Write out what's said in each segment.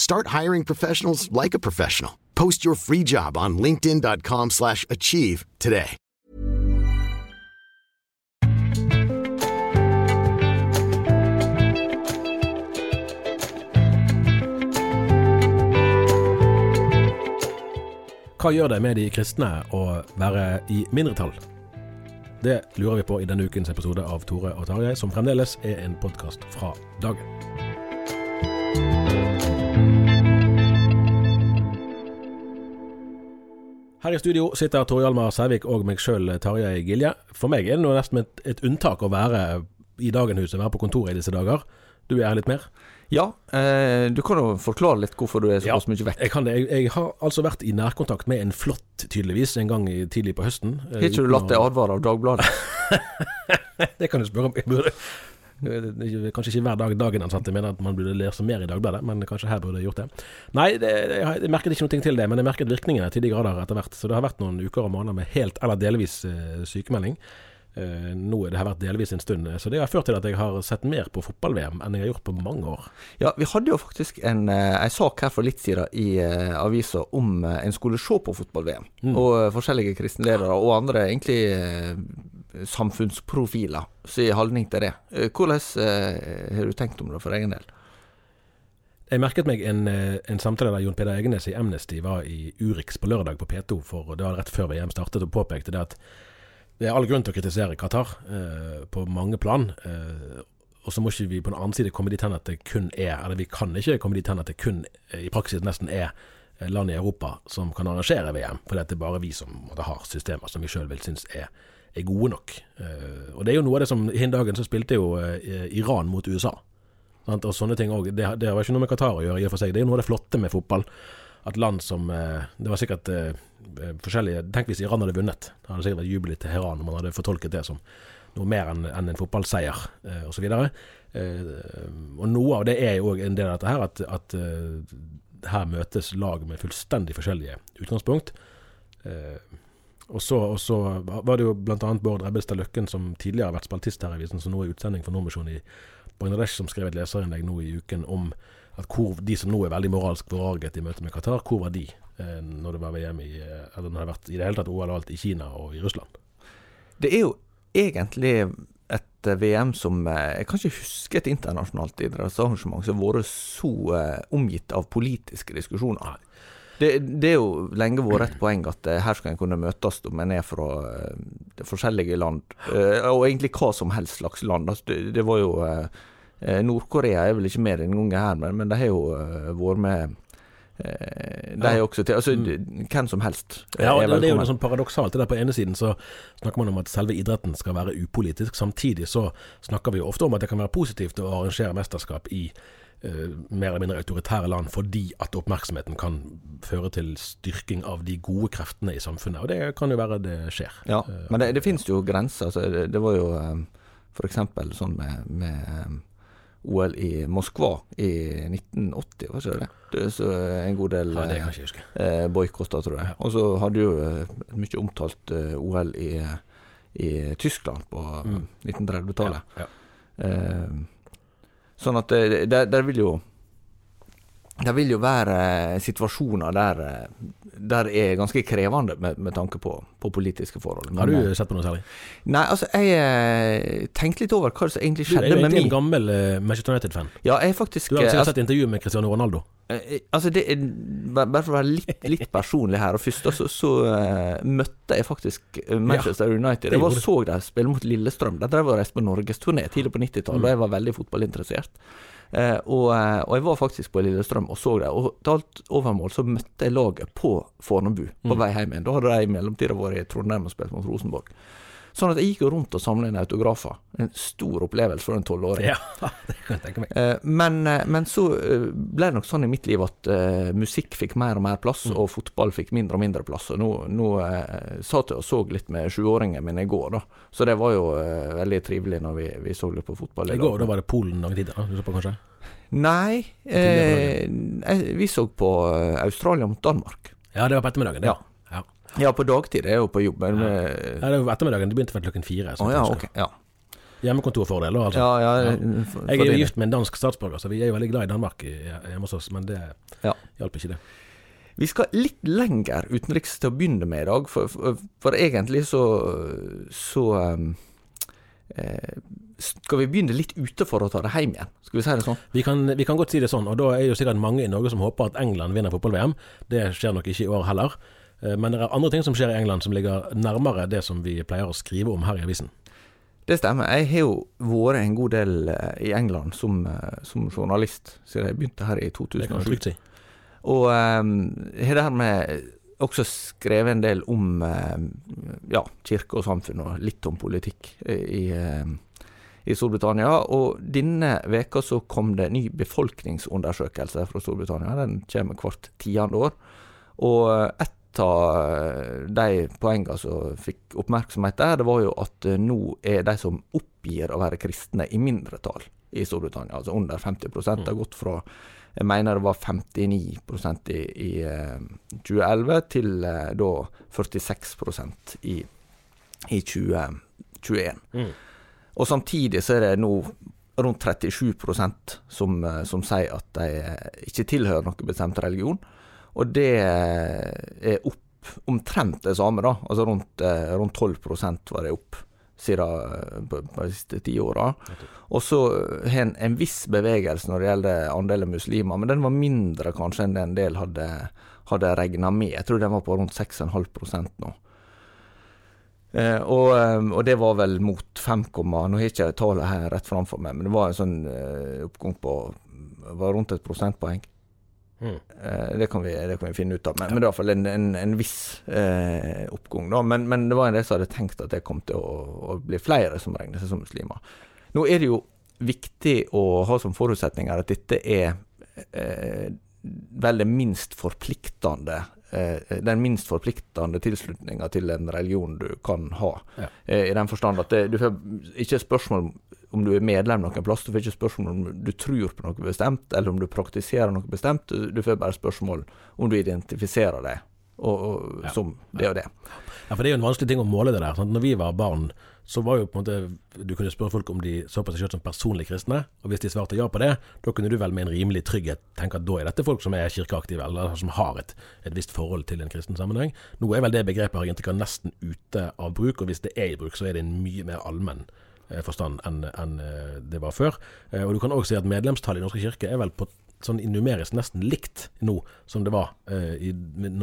Start hiring professionals like a professional. Post your free job on linkedin.com/achieve slash achieve today. Hva gjør det med de kristne å være i mindretall? Det lurer vi på i denne ukens episode av Tore og Tarjei, som fremdeles er en podkast fra dagen. Her i studio sitter Tor Hjalmar Sævik og meg sjøl, Tarjei Gilje. For meg er det nå nesten et, et unntak å være i Dagenhuset, være på kontoret i disse dager. Du er her litt mer? Ja, eh, du kan jo forklare litt hvorfor du er såpass mye vekk. Jeg, kan det. Jeg, jeg har altså vært i nærkontakt med en flått, tydeligvis, en gang i, tidlig på høsten. Har ikke du latt deg advare av Dagbladet? det kan du spørre om. Jeg burde, kanskje ikke hver dag dagen ansatt, jeg mener at man burde lese mer i Dagbladet, men kanskje her burde jeg gjort det. Nei, det, jeg, merket ikke noe til det, men jeg merket virkningene til de grader etter hvert. Så det har vært noen uker og måneder med helt eller delvis eh, sykemelding. Uh, nå det har vært delvis en stund, så det har ført til at jeg har sett mer på fotball-VM enn jeg har gjort på mange år. Ja, vi hadde jo faktisk en, eh, en sak her for litt siden i uh, avisa om uh, en skulle se på fotball-VM. Mm. Og uh, forskjellige kristenledere og andre egentlig samfunnsprofiler sin holdning til det. Eh, hvordan eh, har du tenkt om det for egen del? Jeg merket meg en, eh, en samtale der Jon Peder Egenes i Amnesty var i Urix på lørdag på P2, for det var rett før VM startet, og påpekte det at det er all grunn til å kritisere Qatar eh, på mange plan. Eh, og så må ikke vi på den annen side komme dit hen at det kun er Eller vi kan ikke komme dit hen at det kun i praksis nesten er land i Europa som kan arrangere VM, fordi det er bare vi som har systemer som vi sjøl vil synes er, er gode nok. Eh, og det er jo noe av det som Hin dagen så spilte jo eh, Iran mot USA. Og sånne ting også. Det, det har ikke noe med Qatar å gjøre, i og for seg. Det er jo noe av det flotte med fotball. At land som eh, Det var sikkert forskjellige Tenk hvis Iran hadde vunnet. Det hadde sikkert vært jubel i Teheran om man hadde fortolket det som noe mer enn en fotballseier, eh, osv. Og noe av det er jo òg en del av dette her, at, at her møtes lag med fullstendig forskjellige utgangspunkt. Eh, og så, og så var det jo bl.a. Bård Rebbestad Løkken, som tidligere har vært spaltist her i avisen, som nå er utsending for Nordmisjonen i Bangladesh, som skrev et leserinnlegg nå i uken om at hvor de som nå er veldig moralsk forarget i møte med Qatar, hvor var de eh, når det var VM i eh, Eller når det har vært i det hele tatt OL og alt i Kina og i Russland? Det er jo egentlig et eh, VM som eh, Jeg kan ikke huske et internasjonalt idrettsarrangement som har vært så eh, omgitt av politiske diskusjoner. Det, det er jo lenge vært et poeng at eh, her skal en kunne møtes om en er fra eh, forskjellige land, eh, og egentlig hva som helst slags land. Altså, det, var jo Nord-Korea er vel ikke med denne gangen her, men, men de har jo vært med De har også til Altså, Mm. hvem som helst Ja, og er det, det er jo noe sånn paradoksalt. Det der På ene siden så snakker man om at selve idretten skal være upolitisk. Samtidig så snakker vi jo ofte om at det kan være positivt å arrangere mesterskap i mer eller mindre autoritære land, fordi at oppmerksomheten kan føre til styrking av de gode kreftene i samfunnet. Og det kan jo være det skjer. Ja, Eh, men det, det finnes jo grenser. Altså, det, det var jo f.eks. for eksempel sånn med, med eh, OL i Moskva i 1980, var ikke det? det så en god del Ja, eh, boikotter, tror jeg. Og så hadde jo eh, et mye omtalt eh, OL i, i Tyskland på Mm. 1930-tallet. Ja, Eh, sånn at det, der, der vil jo det vil jo være eh, situasjoner der, eh, der er ganske krevende med, med tanke på, på politiske forhold. Har du eh, sett på noe særlig? Nei, altså, jeg tenkte litt over hva som egentlig skjedde med meg. Du er jo egentlig en gammel uh, Manchester United-fan. Ja, jeg faktisk Du har sikkert altså, sett intervju med Cristiano Ronaldo. altså det bare for å være litt, litt personlig her. Og Først så, så eh, møtte jeg faktisk Manchester Manchester United. Jeg var så dem spille mot Lillestrøm. De drev og reiste på norgesturné tidlig på 90-tallet, Mm. og jeg var veldig fotballinteressert. Eh, og, eh, og jeg var faktisk på Lillestrøm og så det. Og til alt overmål så møtte jeg laget på Fornebu på Mm. vei hjem igjen. Da hadde de i mellomtida vært i Trondheim og spilt mot Rosenborg. Sånn at jeg gikk jo rundt og samla inn autografer. En stor opplevelse for en tolvåring. Ja, det kan jeg tenke meg. Eh, Men, eh, men så eh, ble det nok sånn i mitt liv at musikk fikk mer og mer plass, Mm. og fotball fikk mindre og mindre plass. Og nå, nå satt jeg og så litt med sjuåringen min i går, da. Så det var jo veldig trivelig når vi, vi så litt på fotball. I går da var det Polen noen tider Du så på kanskje? Nei, eh, vi så på Australia mot Danmark. Ja, det var på ettermiddagen. Det. Ja. Ja. På dagtid. Jeg er jo på jobb. Men, Ja. eh, Ja, det er jo ettermiddagen. Det begynte vel klokken fire. så oh, ja, okay. Ja, Hjemmekontorfordeler, altså. ja, ja, Ja. for- Jeg er jo gift med en dansk statsborger, så vi er jo veldig glad i Danmark hjemme hos oss, men det Ja. hjalp ikke det. Vi skal litt lenger utenriks til å begynne med i dag, for, for, for egentlig så, så um, eh, Skal vi begynne litt ute for å ta det hjem igjen? Skal vi si det sånn? Vi kan, vi kan godt si det sånn, og da er jo sikkert mange i Norge som håper at England vinner fotball-VM. Det skjer nok ikke i år heller. Eh, Men det er andre ting som skjer i England som ligger nærmere det som vi pleier å skrive om her i avisen. Det stemmer. Jeg har jo vært en god del eh, i England som, eh, som journalist siden jeg begynte her i Det kan 2007. si. Og um, har dermed også skrevet en del om ja, kirke og samfunn, og litt om politikk i, i Storbritannia. Og denne veka så kom det en ny befolkningsundersøkelse fra Storbritannia. Den kommer hvert tiende år. Og et av eh, de poengene som fikk oppmerksomhet der, det var jo at eh, nå er de som oppgir å være kristne, i mindretall i Storbritannia. Altså under 50 Det har gått fra jeg mener det var 59 i, i eh, 2011 til eh, da 46 i, i 2021. Mm. Og samtidig så er det nå rundt 37% som, som sier at de ikke tilhører noen bestemt religion. Og det er opp omtrent det samme, da. Altså rundt, eh, rundt 12% var det opp siden eh, på, på de siste ti åra. Og så har en en viss bevegelse når det gjelder andelen muslimer, men den var mindre kanskje enn det en del hadde, hadde regna med. Jeg tror den var på rundt 6,5 nå. Eh, og, eh, og det var vel mot 5, nå har jeg ikke tallet her rett framfor meg, men det var en sånn eh, oppgang på var rundt et prosentpoeng. Mm. Eh, det, kan vi, det kan vi finne ut av, men, men det er i hvert fall en, en, en viss eh, oppgang. da, men, men det var en del som hadde tenkt at det kom til å, å bli flere som regner seg som muslimer. Nå er det jo viktig å ha som forutsetninger at dette er eh, vel det minst forpliktende eh, den minst forpliktende tilslutninga til en religion du kan ha. Ja. Eh, I den forstand at det, du får ikke spørsmål om du er medlem noen plass, du får ikke spørsmål om du tror på noe bestemt, eller om du praktiserer noe bestemt. Du, får bare spørsmål om du identifiserer deg og, og, Ja. som det og det. Ja, for det er jo en vanskelig ting å måle det der. Sant? Når vi var barn, så var jo på en måte Du kunne spørre folk om de så på seg selv som personlig kristne, og hvis de svarte ja på det, da kunne du vel med en rimelig trygghet tenke at da er dette folk som er kirkeaktive, eller som har et, et visst forhold til en kristen sammenheng. Nå er vel det begrepet har av nesten ute av bruk, og hvis det er i bruk, så er det en mye mer allmenn forstand enn enn, eh, det var før. Eh, Og du kan også si at medlemstallet i Norske kirke er vel på sånn numerisk nesten likt nå som det var eh, i,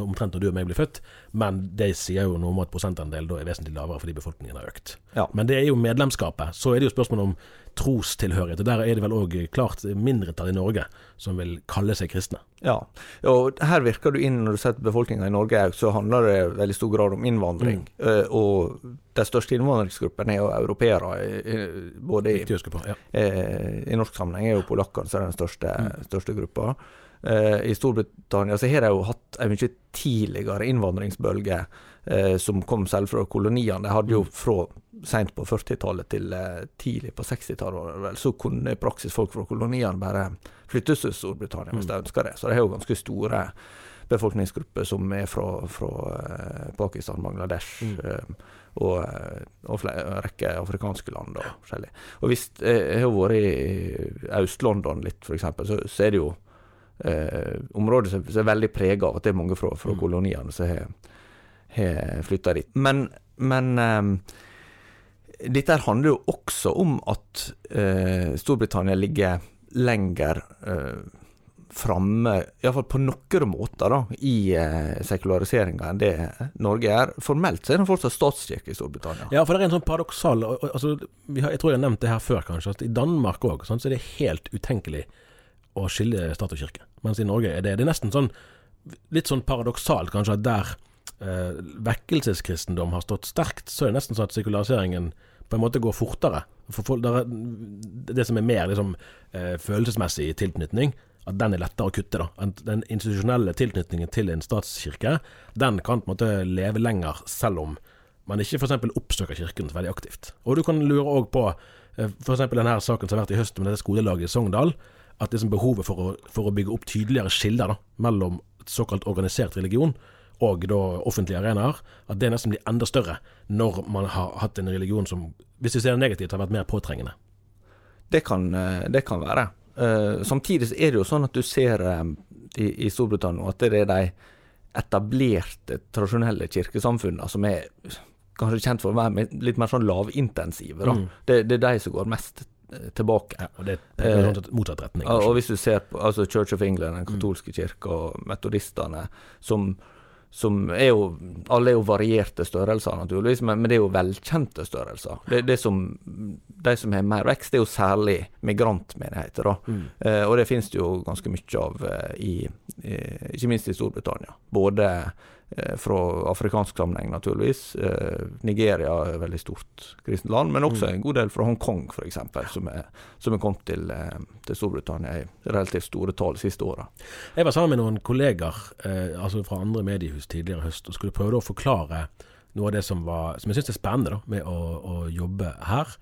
omtrent når du og meg ble født, men det sier jo noe om at prosentandelen da er vesentlig lavere fordi befolkningen har økt. Ja. Men det er jo medlemskapet. Så er det jo spørsmålet om trostilhørighet. Og der er det vel òg klart mindretall i Norge som vil kalle seg kristne. Ja, og her virker du inn når du setter befolkninga i Norge òg, så handler det veldig stor grad om innvandring. Mm. og de største innvandringsgruppene er jo europeere, eh, eh, både i, på. Ja. eh, i norsk sammenheng er jo polakkene som er den største, største gruppa. Eh, I Storbritannia så har de jo hatt en mye tidligere innvandringsbølge eh, som kom selv fra koloniene. De hadde jo fra seint på 40-tallet til eh, tidlig på 60-tallet, så kunne i praksis folk fra koloniene bare flyttes til Storbritannia hvis de ønska det. Så det er jo ganske store befolkningsgrupper som er fra, fra eh, Pakistan, Bangladesh eh, og, eh, og flere, en rekke afrikanske land. Og, forskjellig. og hvis jeg har vært i Øst-London litt, f.eks., så, så er det jo eh, områder som, som er veldig prega av at det er mange fra, fra koloniene som har, har flytta dit. Men, men eh, dette handler jo også om at eh, Storbritannia ligger lenger eh, framme, iallfall på noen måter, da, i eh, sekulariseringa enn det Norge er. Formelt så er det fortsatt statskirke i Storbritannia. Ja, for det er en sånn paradoksal altså, har, Jeg tror jeg har nevnt det her før, kanskje. At I Danmark òg så er det helt utenkelig å skille stat og kirke. Mens i Norge er det, det er nesten sånn litt sånn paradoksalt, kanskje, at der eh, vekkelseskristendom har stått sterkt, så er det nesten sånn at sekulariseringen på en måte går fortere. For folk, er, det som er mer liksom, eh, følelsesmessig tilknytning, at den er lettere å kutte. da. Den institusjonelle tilknytningen til en statskirke, den kan på en måte leve lenger, selv om man ikke f.eks. oppsøker kirken veldig aktivt. Og du kan lure òg på eh, f.eks. denne saken som har vært i høst med dette skolelaget i Sogndal, at liksom behovet for å, for å bygge opp tydeligere skiller da, mellom såkalt organisert religion og da offentlige arenaer, at det nesten blir enda større når man har hatt en religion som, hvis vi ser det negativt, har vært mer påtrengende. Det kan, eh, det kan være. Eh, samtidig er det jo sånn at du ser eh, i, i Storbritannia at det er de etablerte, tradisjonelle kirkesamfunnene som er kanskje kjent for å være litt mer sånn lavintensive. Mm. Det, det er de som går mest tilbake. Ja, og det er Eh, motsatt retning. Kanskje. og hvis du ser på altså Church of England, den katolske kirke, og metodistene, som, som er jo Alle er jo varierte størrelser, naturligvis, men, men det er jo velkjente størrelser. Det, det som, de som har mer vekst, det er jo særlig migrantmenigheter. da. Mm. Eh, og det finnes det jo ganske mye av eh, i, i Ikke minst i Storbritannia. Både eh, fra afrikansk sammenheng, naturligvis. Eh, Nigeria er et veldig stort kristent land, men også en god del fra Hongkong, f.eks., som, er- som er kommet til, eh, til Storbritannia i relativt store tall de siste åra. Jeg var sammen med noen kolleger eh, altså fra andre mediehus tidligere i høst og skulle prøve å forklare noe av det som, var, som jeg syns er spennende da, med å, å jobbe her.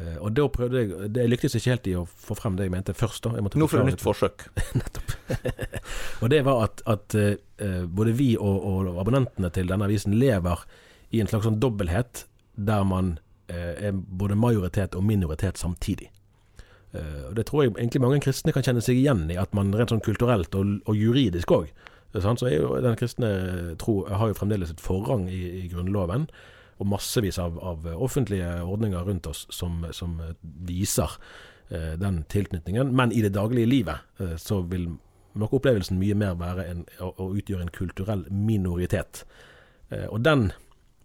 Eh, og da prøvde jeg Det lyktes ikke helt i å få frem det jeg mente først. da. Jeg Nå får du nytt forsøk. Og det var at, at uh, både vi og, og abonnentene til denne avisen lever i en slags sånn dobbelthet der man uh, er både majoritet og minoritet samtidig. Uh, og Det tror jeg egentlig mange kristne kan kjenne seg igjen i, at man rent sånn kulturelt og, og juridisk òg. Så er jo den kristne tro har jo fremdeles et forrang i, i Grunnloven, og massevis av, av offentlige ordninger rundt oss som, som viser den tilknytningen. Men i det daglige livet så vil nok opplevelsen mye mer være en, å, å utgjøre en kulturell minoritet. Eh, og den,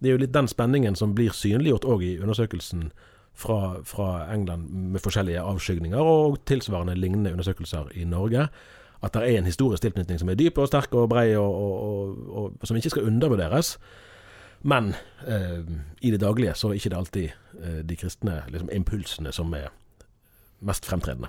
det er jo litt den spenningen som blir synliggjort òg i undersøkelsen fra, fra England med forskjellige avskygninger, og tilsvarende lignende undersøkelser i Norge. At det er en historisk tilknytning som er dyp og sterk og brei, og, og, og, og som ikke skal undervurderes. Men eh, i det daglige så er ikke det alltid eh, de kristne liksom, impulsene som er mest fremtredende.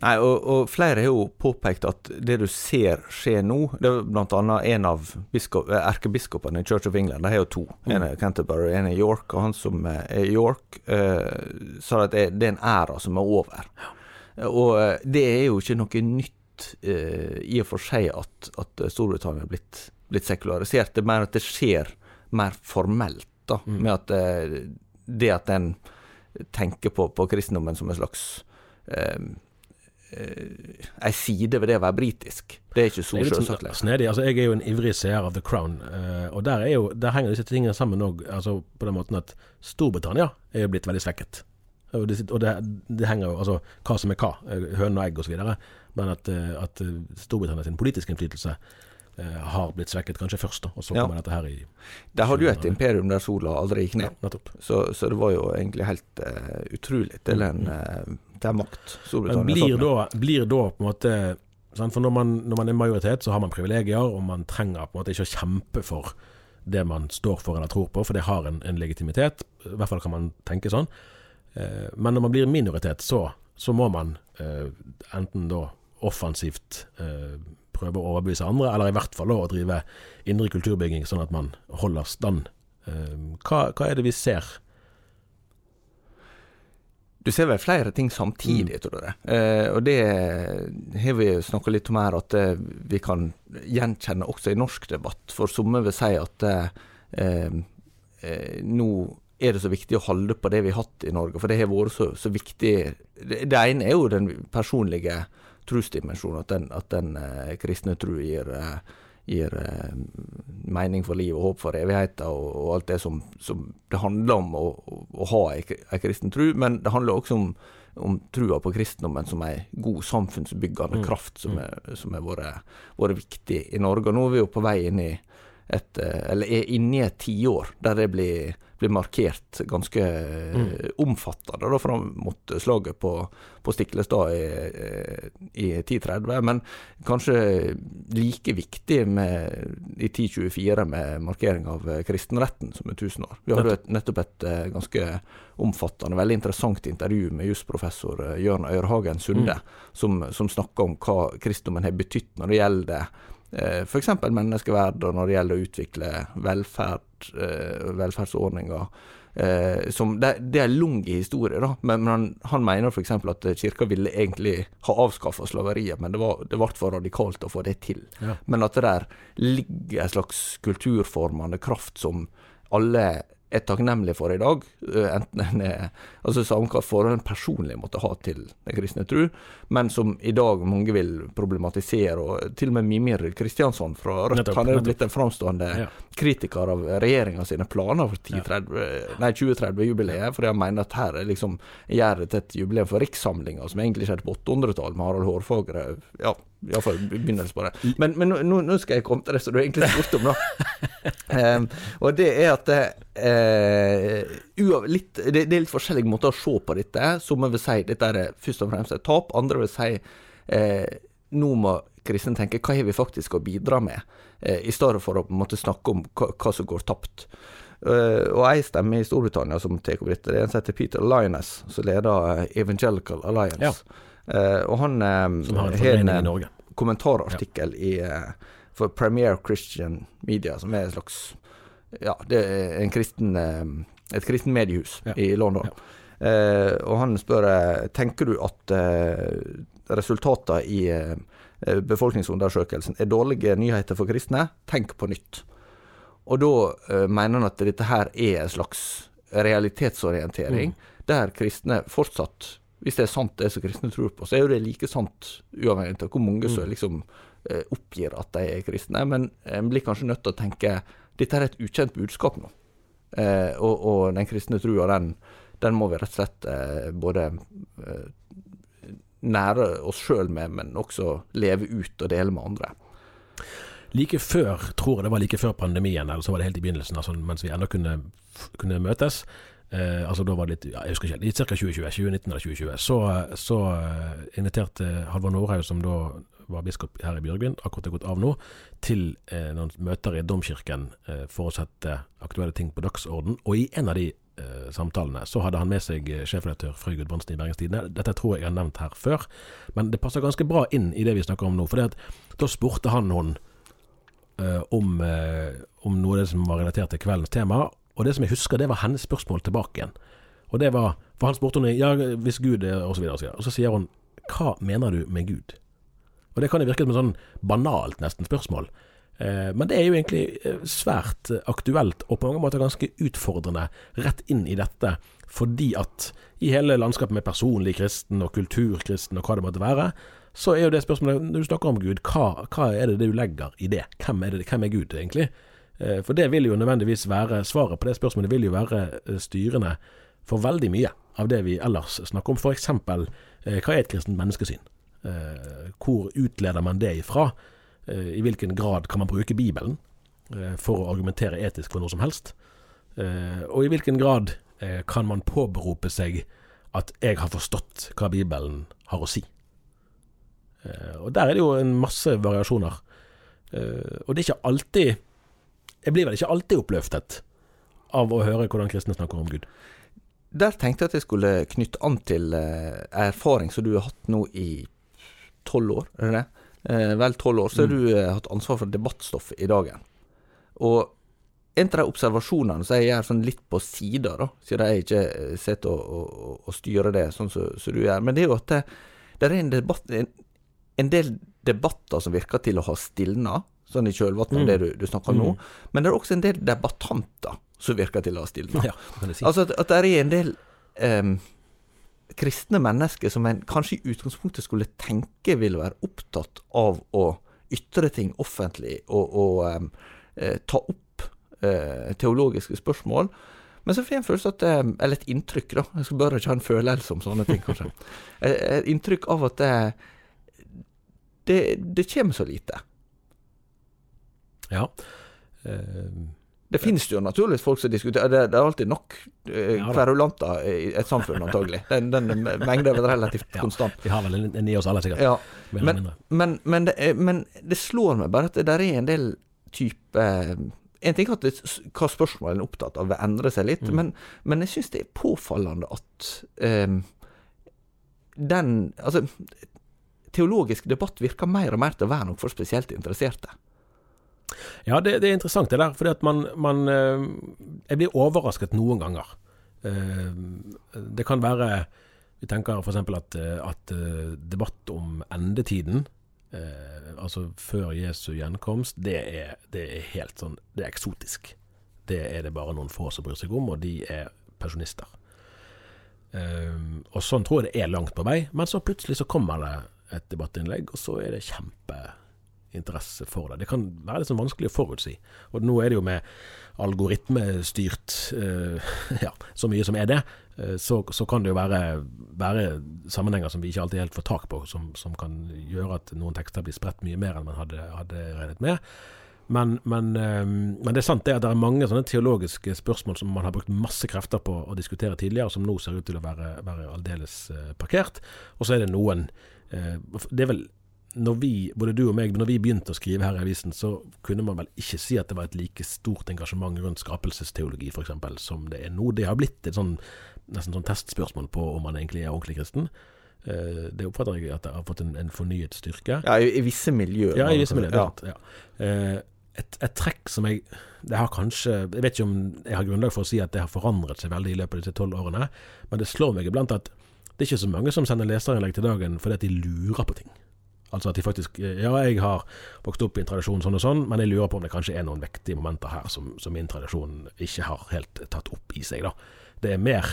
Nei, og, og flere har jo påpekt at det du ser skje nå Det er annet en av eh, erkebiskopene i Church of England, de har jo to. En er Canterbury, en er York. Og han som er York, eh, sa at det, det er en æra som er over. Og eh, det er jo ikke noe nytt eh, i og for seg at, at Storbritannia er blitt, blitt sekularisert. Det er mer at det skjer mer formelt, da. Med at eh, det at en tenker på, på kristendommen som en slags eh, ei side ved det å være britisk. Det er ikke så selvsagt sånn lenger. snedig. Altså, jeg er jo en ivrig seer av The Crown, eh, og der, er jo, der henger disse tingene sammen òg. Altså, på den måten at Storbritannia er jo blitt veldig svekket. Og det, og det, det henger jo altså hva som er hva, eh, høne og egg osv. Men at, eh, at Storbritannia sin politiske innflytelse eh, har blitt svekket kanskje først, da, og så Ja. kommer dette her i Der hadde jo et imperium der sola aldri gikk ned. Ja, Så, så det var jo egentlig helt uh, utrolig til en uh, til makt Men blir da, blir da på en måte sant? For når man, når man er majoritet, så har man privilegier, og man trenger på en måte ikke å kjempe for det man står for eller tror på, for det har en, en legitimitet. I hvert fall kan man tenke sånn. Eh, men når man blir minoritet, så, så må man eh, enten da offensivt eh, prøve å overbevise andre, eller i hvert fall å drive indre kulturbygging, sånn at man holder stand. Eh, hva, hva er det vi ser du ser vel flere ting samtidig, tror jeg. Eh, og det har vi snakka litt om her, at eh, vi kan gjenkjenne også i norsk debatt. For somme vil si at eh, eh, nå er det så viktig å holde på det vi har hatt i Norge, for det har vært så, så viktig. Det, det, ene er jo den personlige trosdimensjonen, at den, at den eh, kristne tro gir eh, gir eh, mening for liv og håp for evigheten, og, og, alt det som, som, det handler om å, å ha ei kristen tro. Men det handler også om, om trua på kristendommen som ei god samfunnsbyggende mm. kraft, som, som har vært viktig i Norge. Og nå er vi jo på vei inn i et, eh, eller er inne i et tiår der det blir, blir markert ganske mm. omfattende da, fram mot slaget på, på Stiklestad i, eh, i 1030. Men kanskje like viktig med, i 1024 med markering av kristenretten som er 1000 år. Vi hadde et, nettopp et eh, ganske omfattende, veldig interessant intervju med jusprofessor Jørn Øyrhagen Sunde, mm. som, som snakka om hva kristendommen har betydd når det gjelder eh, f.eks. menneskeverd og når det gjelder å utvikle velferd, eh, velferdsordninger. Eh, som, det, det, er lang historie, da, men, men han, han, mener f.eks. at kirka ville egentlig ha avskaffa slaveriet, men det, var, det ble for radikalt å få det til. Ja. Men at det der ligger en slags kulturformende kraft som alle er takknemlig for i dag. Eh, enten en er altså Samme hva forhold en personlig måtte ha til den kristne tro, men som i dag mange vil problematisere. og Til og med Mimir Kristiansson fra Rødt han er jo blitt en framstående ja. kritiker av regjeringa sine planer for 2030-jubileet, fordi han mener at her er liksom gjør det til et jubileum for rikssamlinga, som egentlig skjedde på 800-tallet med Harald Hårfagre. ja Iallfall begynnelsen på det. Men, men nå, nå, skal jeg komme til det som du egentlig spurte om, da. um, og det er at uh, litt, det, det, er litt forskjellige måter å se på dette. Som vil si dette er først og fremst et tap. Andre vil si uh, nå må kristne tenke hva har vi faktisk å bidra med, uh, i stedet for å måtte snakke om hva, hva som går tapt. Uh, og ei stemme i Storbritannia som tar opp dette, det er en som heter Peter Linus, som leder Evangelical Alliance. Ja. Uh, og han uh, har en, en kommentarartikkel ja. i, uh, for Premier Christian Media, som er en slags Ja, det er en kristen, et kristen mediehus ja. i London. Ja. og han spør tenker du at resultatene i befolkningsundersøkelsen er dårlige nyheter for kristne. Tenk på nytt. Og da mener han at dette her er en slags realitetsorientering, mm. der kristne fortsatt hvis det er sant det som kristne tror på, så er jo det like sant uavhengig av hvor mange som mm. liksom eh, oppgir at de er kristne. Men en blir kanskje nødt til å tenke dette er et ukjent budskap nå. Eh, og, og, den kristne trua, den, den, må vi rett og slett eh, både eh, nære oss sjøl med, men også leve ut og dele med andre. Like før, tror jeg det var like før pandemien, eller så var det helt i begynnelsen, altså mens vi ennå kunne, kunne møtes, Eh, altså da var det litt, ja, jeg husker ikke, ca. 2020, 2019 eller 2020. Så, så uh, inviterte Halvor Nordhaug, som da var biskop her i Bjørgvin, akkurat er gått av nå, til eh, noen møter i Domkirken eh, for å sette aktuelle ting på dagsorden. Og i en av de eh, samtalene så hadde han med seg eh, sjefredaktør Frøy Gudbrandsen i Bergens Tidende. Dette tror jeg jeg har nevnt her før, men det passer ganske bra inn i det vi snakker om nå. For da spurte han noen om, om noe av det som var relatert til kveldens tema, og det som jeg husker, det var hennes spørsmål tilbake igjen. Og det var For han spurte henne ja, hvis Gud er og så videre, og så videre. Og så sier hun hva mener du med Gud? Og det kan jo virke som et sånn banalt nesten spørsmål. Eh, men det er jo egentlig eh, svært aktuelt, og på mange måter ganske utfordrende rett inn i dette. Fordi at i hele landskapet med personlig kristen og kulturkristen og hva det måtte være, så er jo det spørsmålet når du snakker om Gud, hva, hva er det du legger i det? Hvem er, det, hvem er Gud, egentlig? Eh, for det vil jo nødvendigvis være Svaret på det spørsmålet vil jo være eh, styrende for veldig mye av det vi ellers snakker om. F.eks. Eh, hva er et kristent menneskesyn? Hvor utleder man det ifra? I hvilken grad kan man bruke Bibelen for å argumentere etisk for noe som helst? Og i hvilken grad kan man påberope seg at 'jeg har forstått hva Bibelen har å si'? Og der er det jo en masse variasjoner. Og det er ikke alltid jeg blir vel ikke alltid oppløftet av å høre hvordan kristne snakker om Gud. Der tenkte jeg at jeg skulle knytte an til eh, erfaring som du har hatt nå i tolv år, er det? Eh, vel tolv år, så har mm. du eh, hatt ansvar for debattstoff i dagen. Og en av de observasjonene som jeg gjør sånn litt på sida, da, siden jeg ikke sitter og, og, og, styrer det sånn som så, du gjør, men det er jo at det, det er en, debatt, en, en, del debatter som virker til å ha stilna, sånn i kjølvannet av mm. det du, du, snakker om mm. nå, men det er også en del debattanter som virker til å ha stilna. Ja. Altså at, at, det er en del um, kristne mennesker som en kanskje i utgangspunktet skulle tenke ville være opptatt av å ytre ting offentlig og, og um, ta opp eh, teologiske spørsmål. Men så får jeg en følelse at Eller et inntrykk, da. Jeg skal bare ikke ha en følelse om sånne ting, kanskje. Et inntrykk av at det, det, det kommer så lite. Ja. Uh, det finnes jo naturligvis folk som diskuterer Det, det er alltid nok uh, ja, kverulanter i et samfunn, antagelig. Den, den mengden er vel relativt ja, konstant. Vi har vel en, i oss alle, sikkert. Ja. Men, men, men, det, men, det, slår meg bare at det der er en del type en ting er at det, hva spørsmålet er opptatt av, vil endre seg litt, mm. men, men, jeg syns det er påfallende at um, den Altså, teologisk debatt virker mer og mer til å være noe for spesielt interesserte. Ja, det, det er interessant det der. at man, man uh, Jeg blir overrasket noen ganger. Uh, det kan være Vi tenker f.eks. at, at uh, debatt om endetiden eh, altså før Jesu gjenkomst, det er, det er, helt sånn Det er eksotisk. Det er det bare noen få som bryr seg om, og de er pensjonister. Og sånn tror jeg det er langt på vei, men så plutselig så kommer det et debattinnlegg, og så er det kjempeinteresse for det. Det kan være litt sånn vanskelig å forutsi. Og nå er det jo med algoritmestyrt, uh, ja, så mye som er det, uh, så, så, kan det jo være, være, sammenhenger som vi ikke alltid helt får tak på, som, som, kan gjøre at noen tekster blir spredt mye mer enn man hadde, hadde regnet med. Men, men, eh, men, det er sant det at det er mange sånne teologiske spørsmål som man har brukt masse krefter på å diskutere tidligere, som nå ser ut til å være, være aldeles parkert. Og så er det noen Det er vel når vi, både du og meg, når vi begynte å skrive her i avisen, så kunne man vel ikke si at det var et like stort engasjement rundt skapelsesteologi f.eks. som det er nå. Det har blitt et sånn nesten sånn testspørsmål på om man egentlig er ordentlig kristen. Uh, det oppfatter jeg at det har fått en, en fornyet styrke. Ja, i, i visse miljøer. Ja, i visse miljøer. Ja. ja. Uh, et, et, trekk som jeg det har kanskje Jeg vet ikke om jeg har grunnlag for å si at det har forandret seg veldig i løpet av disse tolv årene, men det slår meg iblant at det er ikke så mange som sender leserinnlegg til dagen fordi at de lurer på ting. Altså at de faktisk Ja, jeg har vokst opp i en tradisjon sånn og sånn, men jeg lurer på om det kanskje er noen vektige momenter her som, som min tradisjon ikke har helt tatt opp i seg. da. Det er mer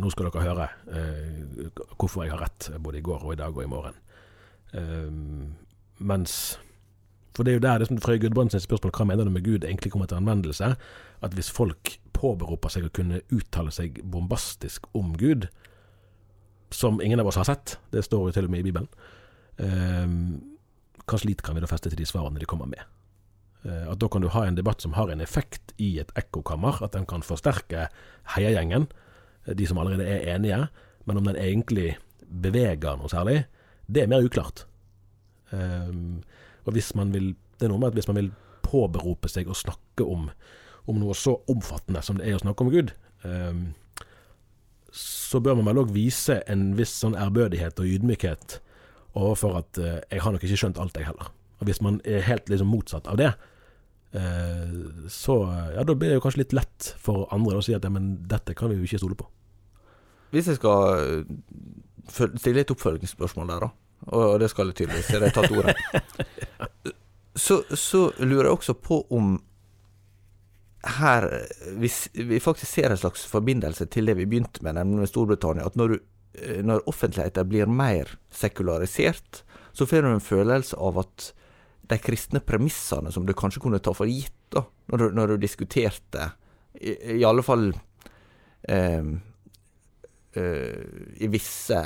nå skal dere høre eh, hvorfor jeg har rett både i går og i dag og i morgen. Eh, mens For det er jo der det som Frøy Gudbrandsens spørsmål hva mener du med Gud egentlig kommer til anvendelse. At hvis folk påberoper seg å kunne uttale seg bombastisk om Gud, som ingen av oss har sett, det står jo til og med i Bibelen, um, hva slit kan vi da feste til de svarene de kommer med? Uh, at da kan du ha en debatt som har en effekt i et ekkokammer, at den kan forsterke heiagjengen de som allerede er enige, men om den egentlig beveger noe særlig, det er mer uklart. Um, og hvis man vil Det er noe med at hvis man vil påberope seg å snakke om, om noe så omfattende som det er å snakke om Gud, um, så bør man vel òg vise en viss sånn ærbødighet og ydmykhet overfor at uh, jeg har nok ikke skjønt alt, jeg heller. Og Hvis man er helt liksom motsatt av det, Eh, så ja, da blir det jo kanskje litt lett for andre å si at ja, men dette kan vi jo ikke stole på. Hvis jeg skal eh, stille et oppfølgingsspørsmål der, da, og det skal jeg tydeligvis, jeg har tatt ordet, så, så, lurer jeg også på om her Hvis vi faktisk ser en slags forbindelse til det vi begynte med, nemlig med Storbritannia, at når, du, eh, når offentligheten blir mer sekularisert, så får du en følelse av at de kristne premissene som du kanskje kunne ta for gitt da, når du, når du diskuterte, i, i, alle fall eh, eh, i visse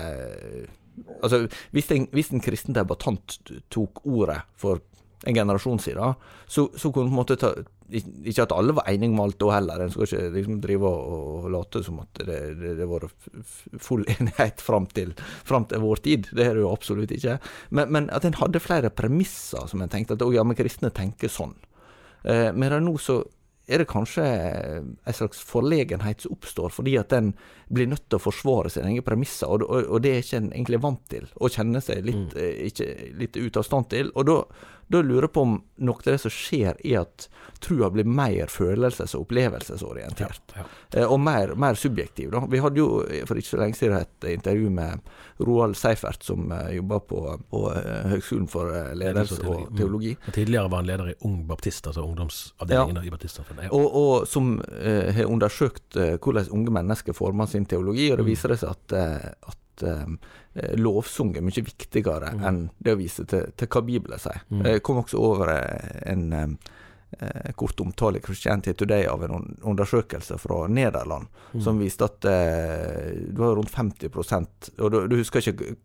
Altså, hvis en, hvis en kristen debattant tok ordet for en generasjon siden, så, så kunne på en måte ta Ikke at alle var enige med alt da heller, en skal ikke liksom drive og, og late som at det, har vært full enighet fram til, fram til, vår tid. Det er det jo absolutt ikke. Men, men at en hadde flere premisser som en tenkte at ja, men kristne tenker sånn. Eh, medan nå så er det kanskje en slags forlegenhet som oppstår, fordi at en blir nødt til å forsvare sine egne premisser, og, og, og, det er ikke en egentlig vant til, å kjenne seg litt, mm. Eh, ikke, litt ut av stand til. Og da, Da lurer jeg på om noe av det som skjer, er at trua blir mer følelses- og opplevelsesorientert. Ja, ja. Eh, og mer, mer subjektiv. Da. Vi hadde jo for ikke så lenge siden et intervju med Roald Seifert, som uh, jobber på, på uh, Høgskolen for ledelse og teologi. Mm. Og tidligere var han leder i Ung Baptist, altså ungdomsavdelingen i Baptistsamfunnet. Ja. Og, og som har undersøkt uh, hvordan unge mennesker former sin teologi, og det Mm. viser det seg at, uh, at lovsang er mye viktigere Mm. enn det å vise til, til hva Bibelen sier. Mm. Jeg kom også over uh, en uh, kort omtale i Christianity Today av en undersøkelse fra Nederland Mm. som viste at uh, det var rundt 50 og du, du husker ikke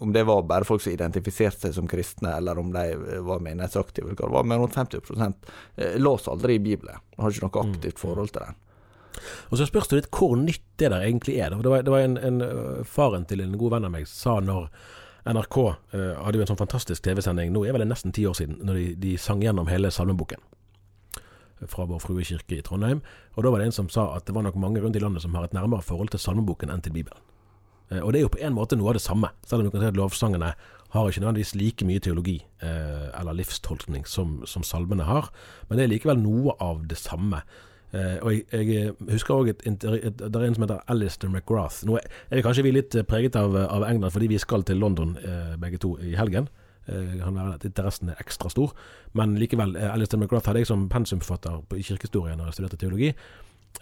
om det var bare folk som identifiserte seg som kristne, eller om de var menighetsaktive, men rundt 50 eh, las aldri i Bibelen. Har ikke noe Mm. aktivt forhold til den. Og så spørs det litt hvor nytt det der egentlig er. Det var, det var en, en øh, Faren til en god venn av meg sa når NRK øh, hadde jo en sånn fantastisk TV-sending, nå er vel det nesten ti år siden, når de, de sang gjennom hele salmeboken fra Vår Frue kirke i Trondheim. Og da var det en som sa at det var nok mange rundt i landet som har et nærmere forhold til salmeboken enn til Bibelen. Eh, Og det er jo på en måte noe av det samme, selv om du kan si at lovsangene har ikke nødvendigvis like mye teologi eh, eller livstolkning som, som salmene har, men det er likevel noe av det samme. Eh, og jeg, jeg husker òg et, et, et, det er en som heter Alistair McGrath. Nå er kanskje vi litt preget av, av England fordi vi skal til London uh, begge to i helgen. Uh, kan være at interessen er ekstra stor. Men likevel, eh, Alistair McGrath hadde jeg som pensumforfatter i kirkehistorie når jeg studerte teologi.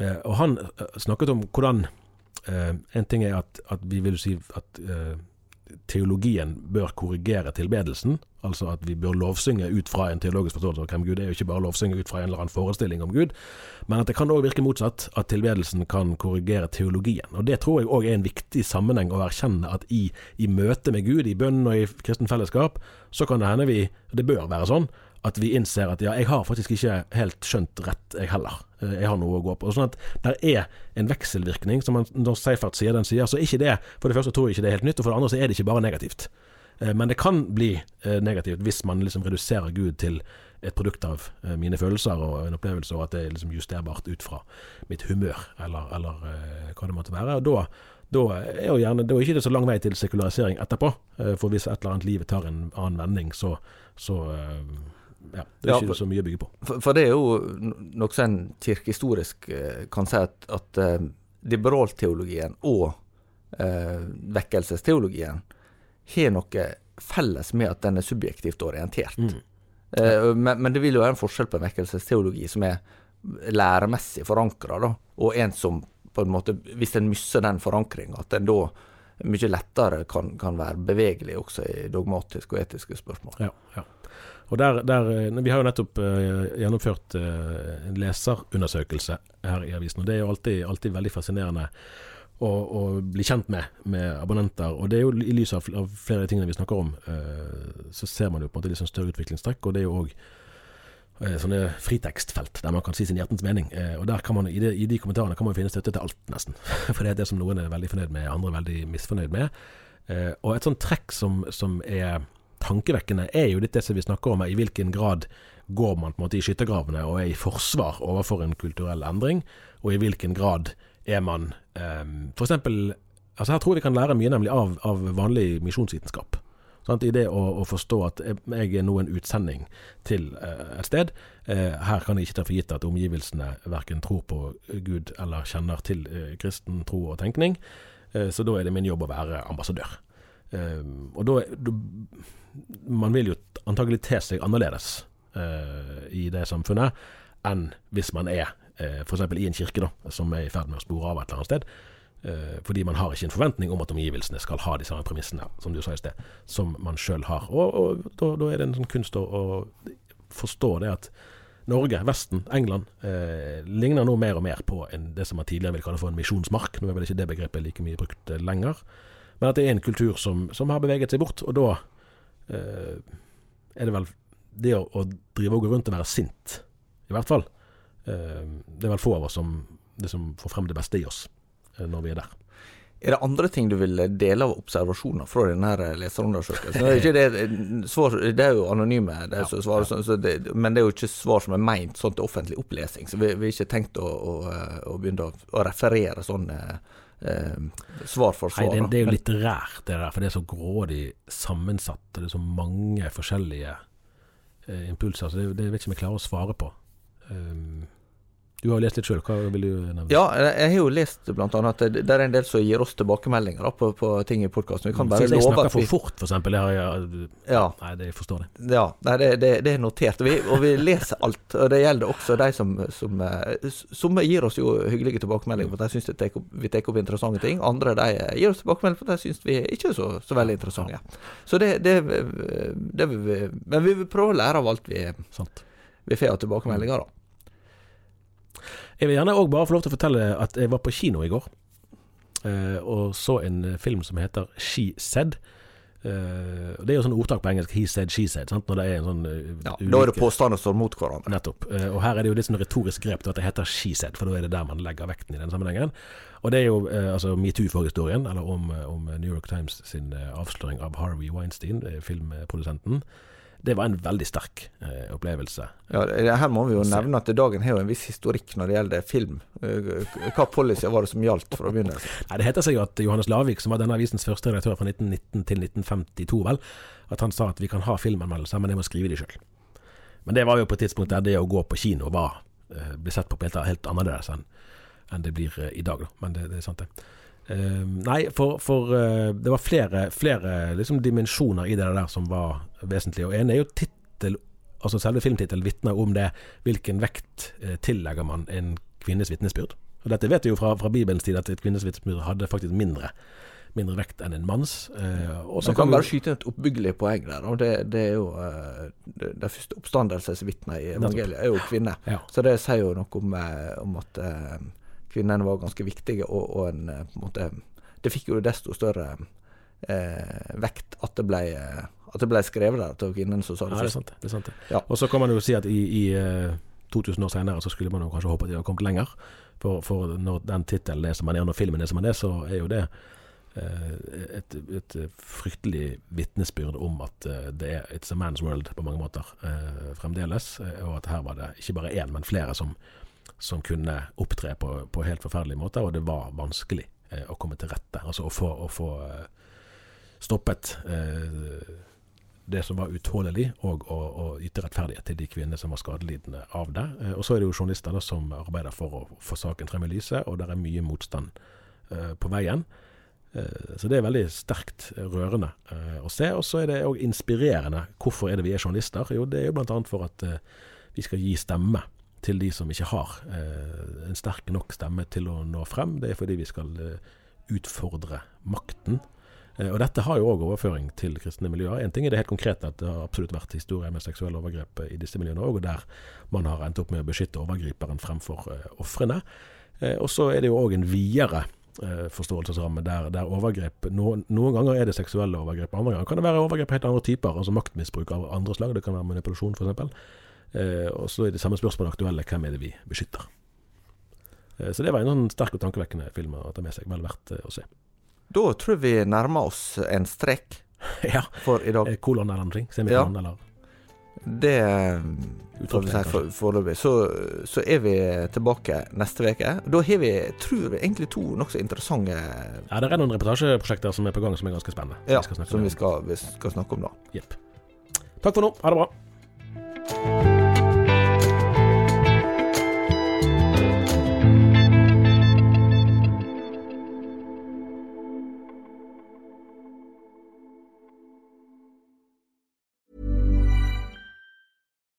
Eh, og han eh, snakket om hvordan eh, En ting er at, at vi vil si at eh, teologien bør korrigere tilbedelsen. Altså at vi bør lovsynge ut fra en teologisk forståelse av hvem Gud er, og ikke bare lovsynge ut fra en eller annen forestilling om Gud. Men at det kan òg virke motsatt, at tilbedelsen kan korrigere teologien. Og Det tror jeg òg er en viktig sammenheng å erkjenne at i, i møte med Gud, i bønn og i kristen fellesskap, så kan det hende vi, det bør være sånn, at vi innser at ja, jeg har faktisk ikke helt skjønt rett, jeg heller. Eh, Jeg har noe å gå på. Sånn at der er en vekselvirkning, som man, når Seifert sier den sier, så er ikke det For det første tror jeg ikke det er helt nytt, og for det andre så er det ikke bare negativt. Eh, Men det kan bli eh, negativt hvis man liksom reduserer Gud til et produkt av mine følelser og en opplevelse, og at det er liksom justerbart ut fra mitt humør, eller, eller hva det måtte være. Og da, da er jo gjerne, da er ikke det så lang vei til sekularisering etterpå. For hvis et eller annet livet tar en annen vending, så, så ja, det er Ja, ikke for- så mye å bygge på. For, for det er jo nokså en kirkehistorisk eh, kan si at, at uh, liberalteologien og uh, vekkelsesteologien har noe felles med at den er subjektivt orientert. Mm. Eh, men, men det vil jo være en forskjell på en vekkelsesteologi som er læremessig forankra, og en som på en måte, hvis en mister den forankringa, at en da mye lettere kan, kan være bevegelig også i dogmatiske og etiske spørsmål. Ja, ja. Og der, der, eh, Vi har jo nettopp eh, gjennomført eh, en leserundersøkelse her i avisen. og Det er jo alltid, alltid veldig fascinerende å, å bli kjent med, med abonnenter. og det er jo I lys av, flere av tingene vi snakker om, så ser man jo på en måte liksom større utviklingstrekk. og det er jo òg sånne fritekstfelt der man kan si sin hjertens mening. Eh, og der kan man, i, de, I de kommentarene kan man finne støtte til alt, nesten. For det er det som noen er veldig fornøyd med, andre er veldig misfornøyd med. Eh, og et sånt trekk som, som er tankevekkende, er jo litt det som vi snakker om, i hvilken grad går man på en måte i skyttergravene og er i forsvar overfor en kulturell endring, og i hvilken grad er man eh, for eksempel, altså Her tror jeg vi kan lære mye nemlig av, av vanlig misjonsvitenskap. Sant? I det å, å forstå at jeg er nå en utsending til eh, et sted. Eh, her kan jeg ikke ta for gitt at omgivelsene verken tror på Gud eller kjenner til eh, kristen tro og tenkning. Eh, så da er det min jobb å være ambassadør. Eh, og da, Man vil jo antagelig te seg annerledes eh, i det samfunnet enn hvis man er eh, f.eks. i en kirke da, som er i ferd med å spore av et eller annet sted. Eh, fordi man har ikke en forventning om at omgivelsene skal ha de samme premissene som du sa i sted, som man sjøl har. Og, og da, da, er det en sånn kunst å, å forstå det at Norge, Vesten, England eh, ligner nå mer og mer på en, det som man tidligere ville kalle for en misjonsmark. Nå er vel ikke det begrepet like mye brukt eh, lenger. Men at det er en kultur som, som har beveget seg bort. Og da eh, er det vel det å, å drive og gå rundt og være sint, i hvert fall. Eh, det er vel få av oss som, det som får frem det beste i oss når vi er der. Er det andre ting du vil dele av observasjoner fra denne her leserundersøkelsen? Det er, det, svar, det er jo anonyme, det er så svarer, så, så det, men det er jo ikke svar som er meint sånn til offentlig opplesing. Så vi har ikke tenkt å, å, å begynne å, referere sånne eh, svar for svar. Nei, det, er jo litterært, det der, for det er så grådig sammensatt. og Det er så mange forskjellige eh, impulser. Så det, det vet ikke om jeg klarer å svare på. Um, du har lest litt sjøl. Hva vil du nevne? Ja, jeg har jo lest blant annet at det, det er en del som gir oss tilbakemeldinger da, på, på ting i podkasten. Vi kan bare Syns love snakker at vi for fort, for eksempel. Det har jeg, Ja. Nei, det forstår jeg. Ja, nei, det, det, det er notert. Vi, og vi leser alt. Og det gjelder også de som, som, eh, som gir oss jo hyggelige tilbakemeldinger på at de syns tek vi tar opp interessante ting. Andre de gir oss tilbakemeldinger på at de syns vi ikke er så, så veldig interessante. Så det, det, det vil vi Men vi vil prøve å lære av alt vi, vi får av tilbakemeldinger, da. Jeg vil gjerne òg bare få lov til å fortelle at jeg var på kino i går. Uh, og så en eh, film som heter She Said. Uh, det er jo sånn ordtak på engelsk. He said, she said. Sant? Når det er en sånn uh, Ja, da er det påstander som står mot hverandre. Nettopp. Og her er det jo litt sånn retorisk grep til at det heter she said, for da er det der man legger vekten i den sammenhengen. Og det er jo altså metoo-forhistorien, eller om, om New York Times sin avsløring av Harvey Weinstein, filmprodusenten. Det var en veldig sterk eh, opplevelse. Ja, Her må vi jo nevne at dagen har jo en viss historikk når det gjelder film. Eh, Hva policy var det som gjaldt fra begynnelsen? Nei, Det heter seg jo at Johannes Lavik, som var denne avisens første redaktør fra 1919 til 1952, vel, at han sa at vi kan ha filmanmeldelser, men jeg må skrive de sjøl. Men det var jo på et tidspunkt der det å gå på kino var eh, ble sett på på helt, helt annerledes enn enn det blir eh, i dag, da. Men det, det er sant, det. Eh, nei, for, for uh, det var flere, flere liksom, dimensjoner i det der som var vesentlig. Og en er jo tittel, altså selve filmtittelen vitner om det. Hvilken vekt uh, tillegger man en kvinnes vitnesbyrd? Og dette vet vi jo fra, fra Bibelens tid, at et kvinnes vitnesbyrd hadde faktisk mindre, mindre vekt enn en manns. Eh, og så kan vi- bare skyte et oppbyggelig poeng der. og Det, det er jo eh, det, det første oppstandelsesvitnet i evangeliet er jo kvinner. Ja. Så det sier jo noe om, om at eh, kvinnene var ganske viktige, og, og en eh, på en måte Det fikk jo desto større eh, vekt at det ble eh, at det ble skrevet der til kvinnen som sa det Ja, det er sant. Det er sant. Ja. Og så kan man jo si at i, i eh, 2000 år senere så skulle man jo kanskje håpe at de hadde kommet lenger. For, for når den tittelen er som man er, når filmen er som den er, så er jo det eh, et, et fryktelig vitnesbyrd om at eh, det er It's a man's world på mange måter eh, fremdeles. eh, Og at her var det ikke bare én, men flere som, som kunne opptre på, på helt forferdelige måter. Og det var vanskelig eh, å komme til rette. Altså å få, å få eh, stoppet eh, det som var utålelig, og å, yte rettferdighet til de kvinnene som var skadelidende av det. Eh, Og så er det jo journalister da, som arbeider for å få saken frem i lyset, og det er mye motstand eh, på veien. Eh, Så det er veldig sterkt rørende å se. Og så er det òg inspirerende. Hvorfor er det vi er journalister? Jo, det er jo bl.a. for at vi skal gi stemme til de som ikke har eh, en sterk nok stemme til å nå frem. Det er fordi vi skal eh, utfordre makten. Eh, Og dette har jo òg overføring til kristne miljøer. En ting er det helt konkrete at det har absolutt vært historier med seksuelle overgrep eh, i disse miljøene òg, og der man har endt opp med å beskytte overgriperen fremfor eh, ofrene. Eh, og så er det jo òg en videre eh, forståelsesramme der, der overgrep no, Noen ganger er det seksuelle overgrep, andre ganger kan det være overgrep helt andre typer, altså maktmisbruk av andre slag. Det kan være manipulasjon, f.eks. Eh, og så er det samme spørsmålet aktuelle hvem er det vi beskytter. Eh, så det var en sånn sterk og tankevekkende film å ta med seg. Vel verdt eh, å se. Da tror jeg vi nærmer oss en strek ja. for i dag. Kolon eller noe. Semikolon eller Det får vi si foreløpig. Så, så er vi tilbake neste uke. Da har vi, tror vi, egentlig to nokså interessante Ja, det er noen reportasjeprosjekter som er på gang som er ganske spennende. ja, Vi som vi skal, vi skal snakke om da. Jepp. Takk for nå. Ha det bra.